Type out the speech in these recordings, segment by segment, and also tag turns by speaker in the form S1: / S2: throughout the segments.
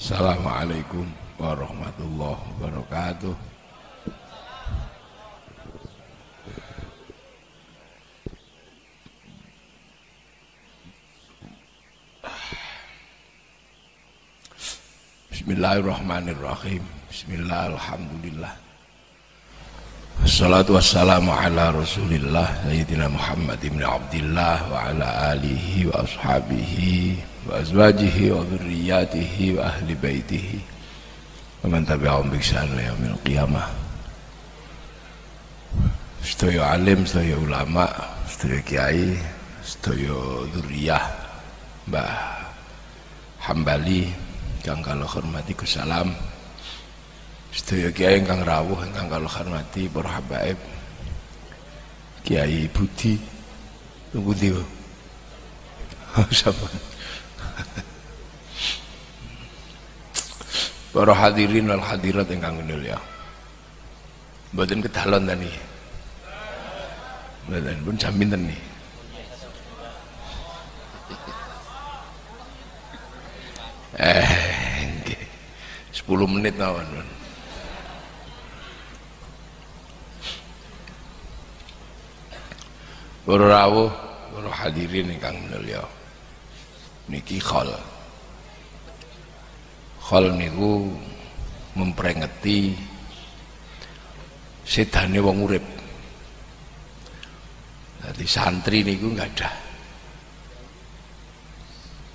S1: Assalamualaikum warahmatullahi wabarakatuh. Bismillahirrahmanirrahim. Bismillah, Assalatu wassalamu ala rasulillah Sayyidina Muhammad ibn Abdullah Wa ala alihi wa ashabihi Wa azwajihi wa dhurriyatihi Wa ahli baitihi. Wa man tabi'ahum biksan la yaumil qiyamah. Sedaya alim, sedaya ulama Sedaya kiai Sedaya dhurriyah Mbah Hambali Kang kalau hormati salam Sedaya kiai ingkang rawuh ingkang kalau hormati para habaib Kiai Budi. Tunggu dia sama Para hadirin wal hadirat ingkang ya Mboten kedalon tadi Mboten pun jamin nih Eh, nggih. 10 menit mawon. Para rawuh, para hadirin ingkang mulya. Niki khol. Khol niku memperingati sedane wong urip. Jadi santri niku enggak ada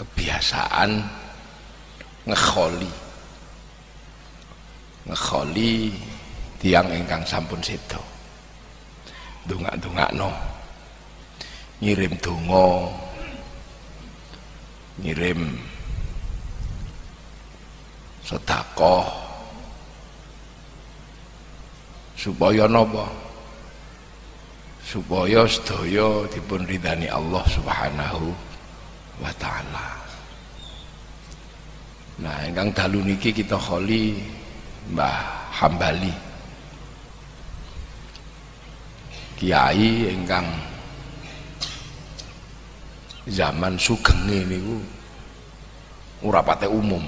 S1: kebiasaan ngekholi ngekholi tiang ingkang sampun sedo dongak-dongakno ngirim donga. Ngirim sedekah. Supaya napa? Supaya sedaya dipun ridani Allah Subhanahu wa taala. Nah, ingkang dalu niki kita kholi Mbah Hambali. Kiai ingkang zaman sugeng niku ora patek umum.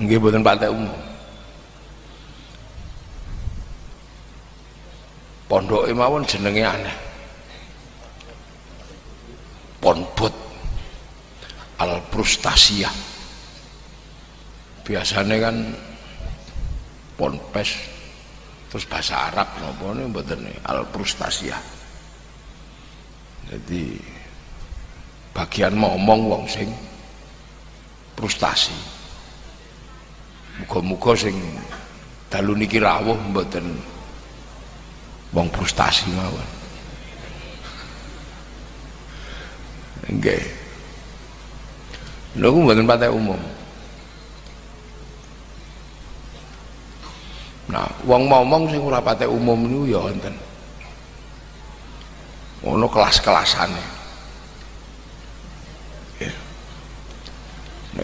S1: Nggih mboten patek umum. Pondoke mawon jenenge aneh. Ponbot al frustasia biasanya kan ponpes terus bahasa Arab nopo ini mboten al frustasia jadi bagian ngomong wong sing frustasi muga-muga sing dalu niki rawuh mboten wong frustasi mawon nggih Lho mboten partai umum. Nah, wong ngomong sing ora partai umum niku ya wonten. Ono kelas-kelasane. Ya.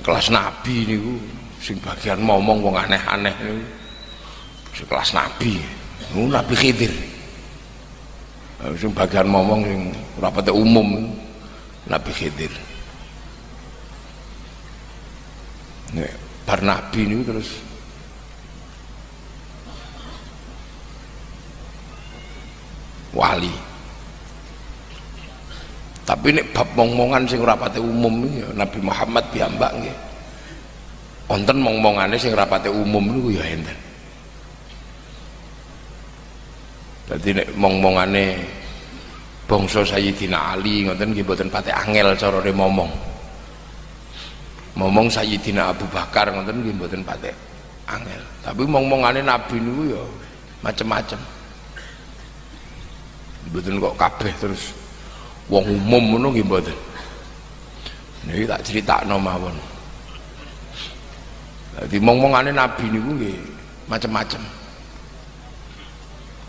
S1: Kelas nabi niku sing bagian ngomong wong aneh-aneh niku sing kelas nabi. Niku Nabi Khidir. Sing bagian ngomong sing ora umum Nabi Khidir. Nek bar nabi ini terus wali. Tapi nek bab mong-mongan sing rapate umum ya. Nabi Muhammad piyambak nggih. Wonten mong-mongane sing rapate umum niku ya enten. Dadi nek mong-mongane bangsa Sayyidina Ali ngoten nggih mboten pate angel carane momong. Ngomong Sayyidina Abu Bakar ngoten nggih mboten patek angel. Tapi ngomongane nabi niku ya macem-macem. Mboten kok kabeh terus wong umum ngono nggih mboten? Niki tak critakno mawon. Dadi ngomongane nabi niku nggih macem-macem.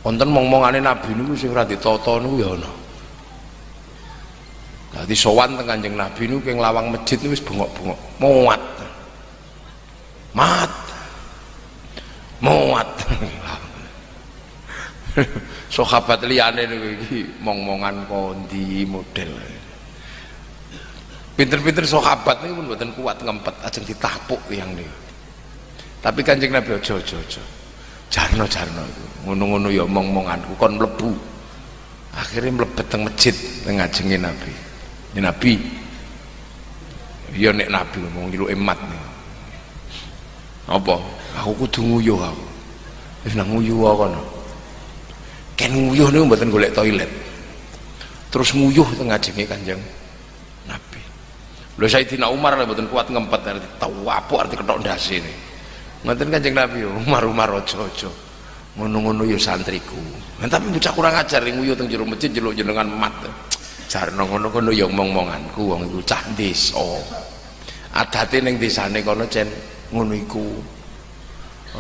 S1: Wonten ngomongane nabi niku sing ora ditata niku ya ana. Dadi sowan teng Kanjeng Nabi niku keng lawang masjid niku wis bengok-bengok, muat. Mat. Muat. Sahabat liyane iki mong-mongan kondi model. pinter-pinter sahabat niku pun mboten kuat ngempet ajeng ditapuk tiyang niku. Tapi kanjeng Nabi ojo ojo ojo jarno jarno itu ngono-ngono ya omong-omonganku kon mlebu. Akhirnya mlebet teng masjid teng Nabi. Ini Nabi. Ya nek Nabi ngomong ngilu emat nih apa? Aku kudu nguyuh aku. Wis nang nguyuh kono ken nguyuh niku mboten golek toilet. Terus nguyuh teng ngajengi Kanjeng Nabi. Lho Sayyidina Umar lho mboten kuat ngempet arti tawapuk arti ketok ndase ini. Ngoten Kanjeng Nabi Umar Umar ojo-ojo ngono-ngono ya santriku. Nah, tapi bocah kurang ajar nguyuh teng jero masjid jeluk jenengan mat. Jarno ngono-ngono ya omong-omonganku wong iku cah desa. Adate ning desane kono cen ngono iku.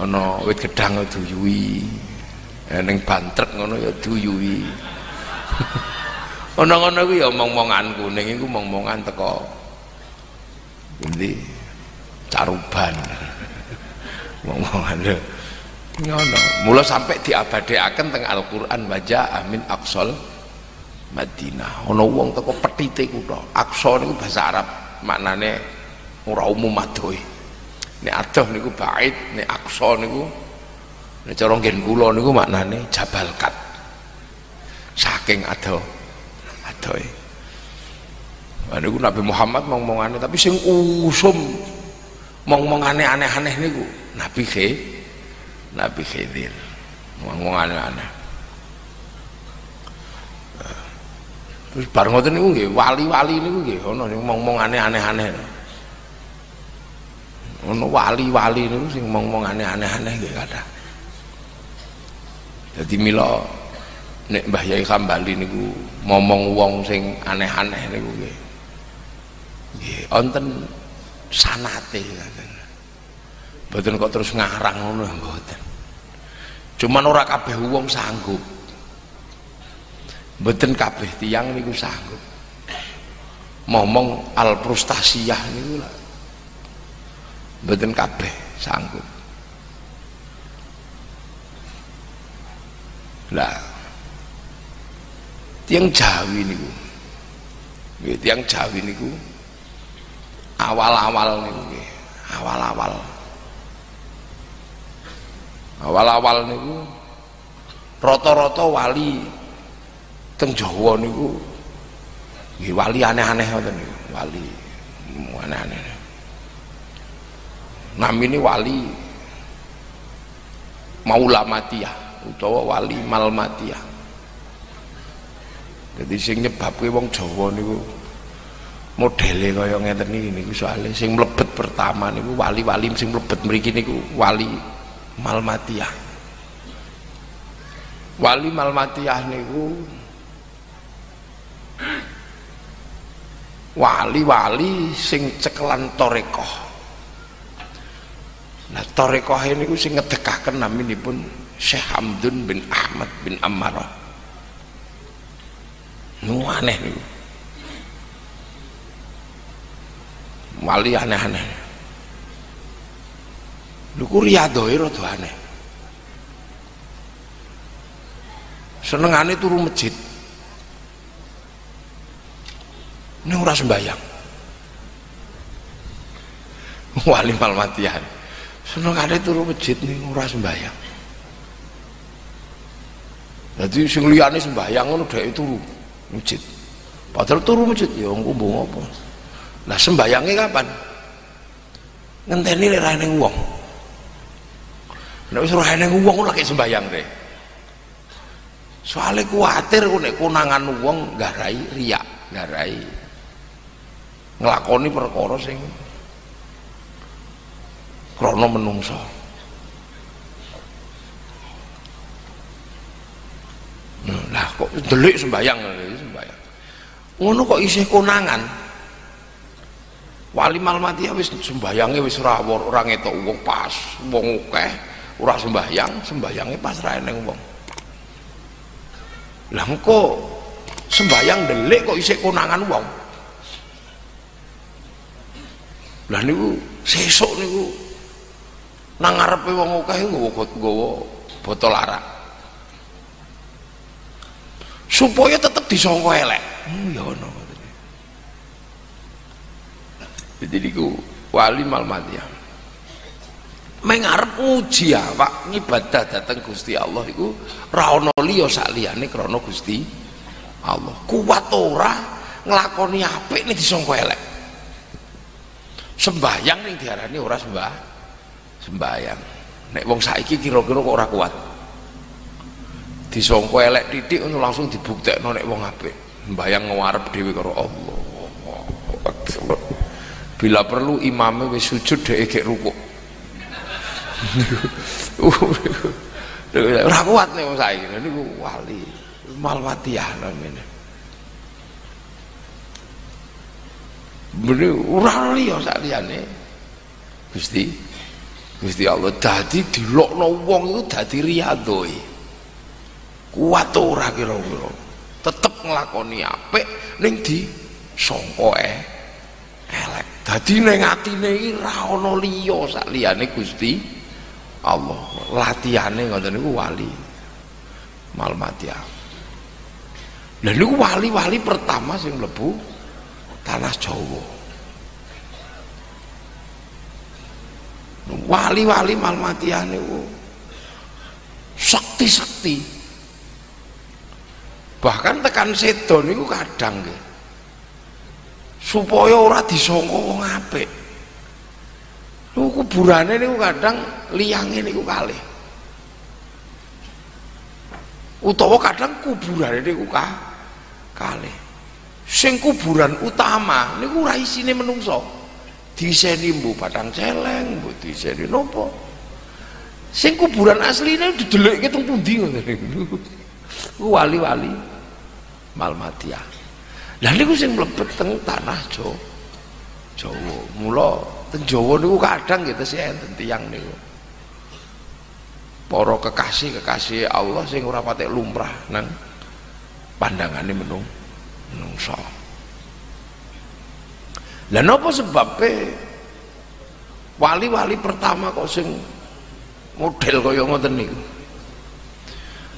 S1: Ana wit gedang duyui ning bantrek ngono ya duyui ana ngono kuwi ya omong-omonganku ning iku omong-omongan teko endi caruban. Omong-omongan ngono. Mula sampai diabadekaken teng Al-Qur'an baca amin aqsal Madinah. Ana wong teko petite kutha. Aqsa niku bahasa Arab maknane ora umum adoh. Nek adoh niku bait nek aqsa niku nek cara nggen kula niku maknane Jabal Kat saking adoh adoh niku Nabi Muhammad ngomongane tapi sing usum ngomongane aneh-aneh niku Nabi Khê Nabi Khidir ngomong aneh-aneh. Terus bareng ngoten niku nggih wali-wali niku nggih ana sing ngomong aneh-aneh ono wali-wali niku sing ngomong aneh-aneh nggih kathah dadi mila nek Mbah Yai Kambali niku ngomong wong sing aneh-aneh niku nggih nggih wonten sanate mboten kok terus ngarang ngono mboten cuman ora kabeh wong sanggup Mboten kabeh tiang niku sanggup. Ngomong al frustasiyah niku lah. Mboten kabeh sanggup. Lah tiang Jawi niku. Nggih tiang Jawi niku awal-awal niku nggih, awal-awal. Awal-awal niku rata-rata wali teng Jawa niku wali aneh-aneh ngoten niku wali aneh-aneh namine wali Maulamatiyah utawa wali Malmatiyah jadi sing nyebabke wong Jawa niku modele kaya ngeten iki niku soalnya sing mlebet pertama niku wali-wali sing mlebet mriki niku wali Malmatiyah wali Malmatiyah niku wali-wali sing cekelan torekoh. Nah torekoh ini ku sing ngedekahkan pun Syekh Hamdun bin Ahmad bin Ammarah nu aneh wali aneh-aneh. Lu ku riadohi rada aneh. Senengane turu masjid. Ini ora sembayang wali malmatian. Seneng ada turu masjid nih ora sembayang jadi sing liyane sembayang ngono dhek turu masjid. Padahal turu masjid ya engko mbok apa? Lah sembayangnya kapan? Ngenteni lek ra ning wong. Nek wis ora ning wong lagi sembayang deh. Soalnya kuatir nek konangan wong garai riak garai nglakoni perkara sing krana menungso lah kok delik sembayang sembayang ngono kok isih konangan. Wali malmati wis sembayange wis ora ora ngetok wong pas wong akeh ora sembayang sembayange pas ra eneng wong. Lah engko sembayang delik kok isih konangan wong? Lah niku sesuk niku. Nang ngarepe wong akeh nggawa botol arak supaya tetep disangka elek. Ya ono jadi niku wali mal matiah mengarep uji awak ngibadah dateng Gusti Allah iku ra ana liya sak liyane krana Gusti Allah. Kuat ora nglakoni apik ning disangka elek. Sembahyang ning diarani ora sembah sembahyang. Nek wong saiki kira-kira kok ora kuat disangka elek titik ngono langsung dibuktekno nek wong apik. Sembahyang ngarep dhewe karo Allah. Bila perlu imamnya wis sujud dhek gek rukuk. Ora kuat nih wong saiki. Niku wali malwatiyah namanya Bener ora liya sak liyane. Gusti Gusti Allah dadi dilokno wong iku dadi riyadhoi. Kuat ora kira-kira. Tetep nglakoni apik ning di sangka e elek. Dadi ning atine iki ra ana liya sak liyane Gusti Allah. Latihane ngoten niku wali. Malmatia lha niku wali-wali pertama sing mlebu tanah Jawa. Wali-wali malmatia niku sakti-sakti bahkan tekan sedo niku kadang nggih supaya ora disangka wong apik Lu kuburane niku kadang liyange niku kalih. Utawa kadang kuburane niku ka kalih. Sing kuburan utama niku ora isine menungso. Diseni mbu padang celeng, mbu diseni nopo. Sing kuburan asline didelekke teng pundi ngono niku. Wali-wali Malmatia. Lah niku sing mlebet teng tanah Jawa. Jawa. Mula Teng Jawa niku kadang gitu sih enten tiyang niku. Para kekasih-kekasih Allah sing ora patek lumrah nang pandangane menung menungso. Lah napa sebabnya wali-wali pertama kok sing model kaya ngoten niku?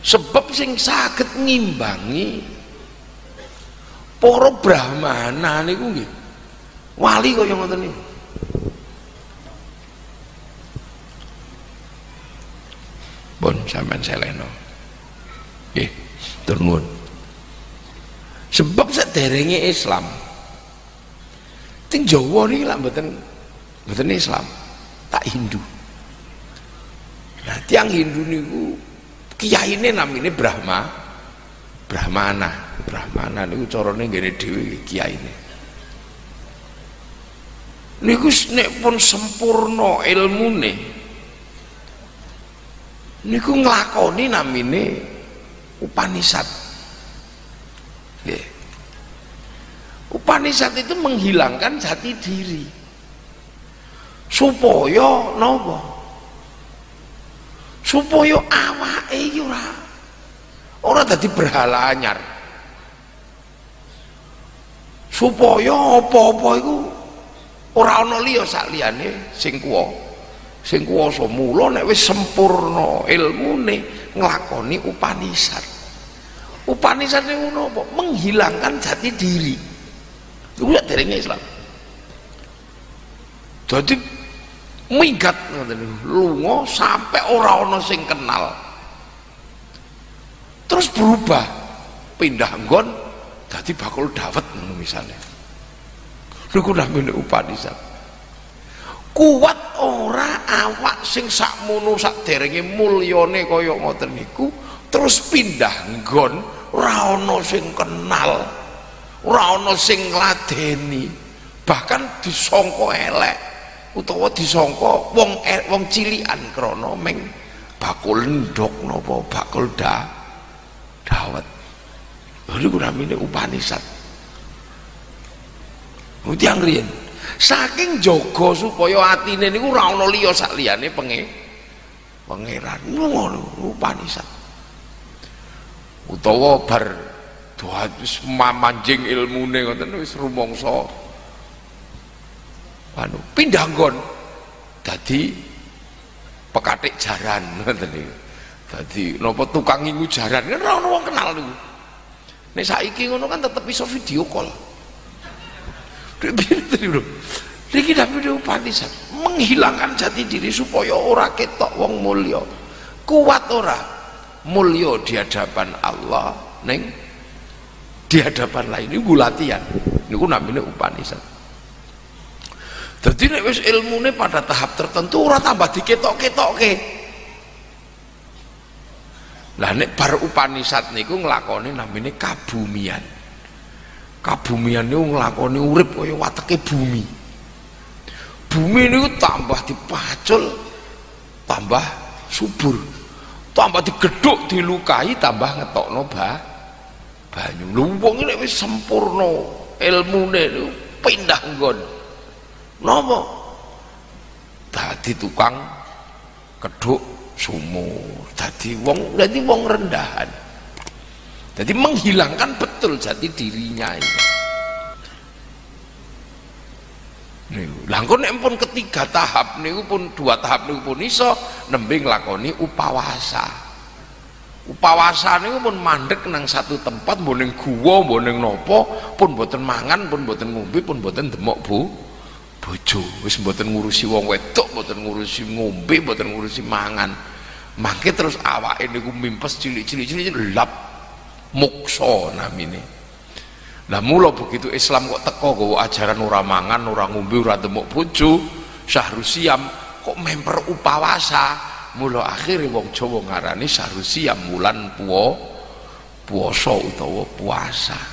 S1: Sebab sing saged ngimbangi para brahmana niku nggih. Wali kaya ngoten niku. pun sampean seleno nggih turun sebab sederenge Islam ting Jawa niki lak mboten mboten Islam tak Hindu nah tiang Hindu niku kiyaine namine Brahma Brahmana Brahmana niku carane ngene dhewe kiyaine. Niku nek pun sempurna ilmune niku nglakoni namine Upanisad yeah. Upanisad itu menghilangkan jati diri. Supaya nopo? Supaya awake iki ora ora dadi berhala anyar supaya apa-apa iku ora ana liya sak liyane sing kuwa. Sing kuwasa mula nek wis sempurna ilmune nglakoni Upanisad. Upanisad niku napa menghilangkan jati diri. Iku ya derenge Islam. Jadi minggat ngoten lunga sampai ora ana sing kenal. Terus berubah pindah nggon dadi bakul dawet ngono misale. Niku namine Upanisad kuat ora awak sing sakmono derenge mulyane kaya ngoten niku terus pindah nggon ora ana sing kenal ora ana sing ngladeni bahkan disangka elek utawa disangka wong e, wong cilikan krana meng bakul ndok napa bakul da dawet niku namine Upanisad Mutiang riyen. Saking jaga supaya atine niku ora ana liya sak liyane penge pangeran. Ngono upanisan utawa bar doa wis manjing ilmune ngoten wis rumangsa. Anu pindah nggon. Dadi pekatik jaran ngoten niku. Dadi napa tukang ingu jaran kan ora ana wong kenal niku nek saiki ngono kan tetep iso video call Niki Nabi Upanisat menghilangkan jati diri supaya ora ketok wong mulya. Kuat ora? Mulya di hadapan Allah neng di hadapan lain niku latihan. Niku namine Upanisat. Dadi nek wis pada tahap tertentu ora tambah diketok-ketokke. Lah nek bar Upanisat niku nglakoni namine kabumian. Kabumian niku nglakoni urip kaya wateke bumi. Bumi niku tambah dipacul, tambah subur. Tambah digedhuk dilukai tambah ngetokno ba banyu. Lho wong nek wis sempurna ilmune niku pindah nggon. Napa? Dadi tukang keduk sumur. Jadi wong jadi wong rendahan. Jadi menghilangkan betul jati dirinya ini langkon pun ketiga tahap niku pun dua tahap niku pun iso nembe nglakoni upawasa. Upawasa niku pun mandek nang satu tempat mbok ning guwa napa pun mboten mangan pun mboten ngombe pun mboten demok Bu. Bojo wis mboten ngurusi wong wedok mboten ngurusi ngombe mboten ngurusi mangan mangke terus awake niku mimpes cilik-cilik cilik lap mukso namine. Lah mula begitu Islam kok teko gawa ajaran ora mangan ora ngombe ora demuk bojo syahrusiam kok memper upawasa. Mula akhirnya wong Jawa ngarani syahrusiam wulan puo puasa utawa puasa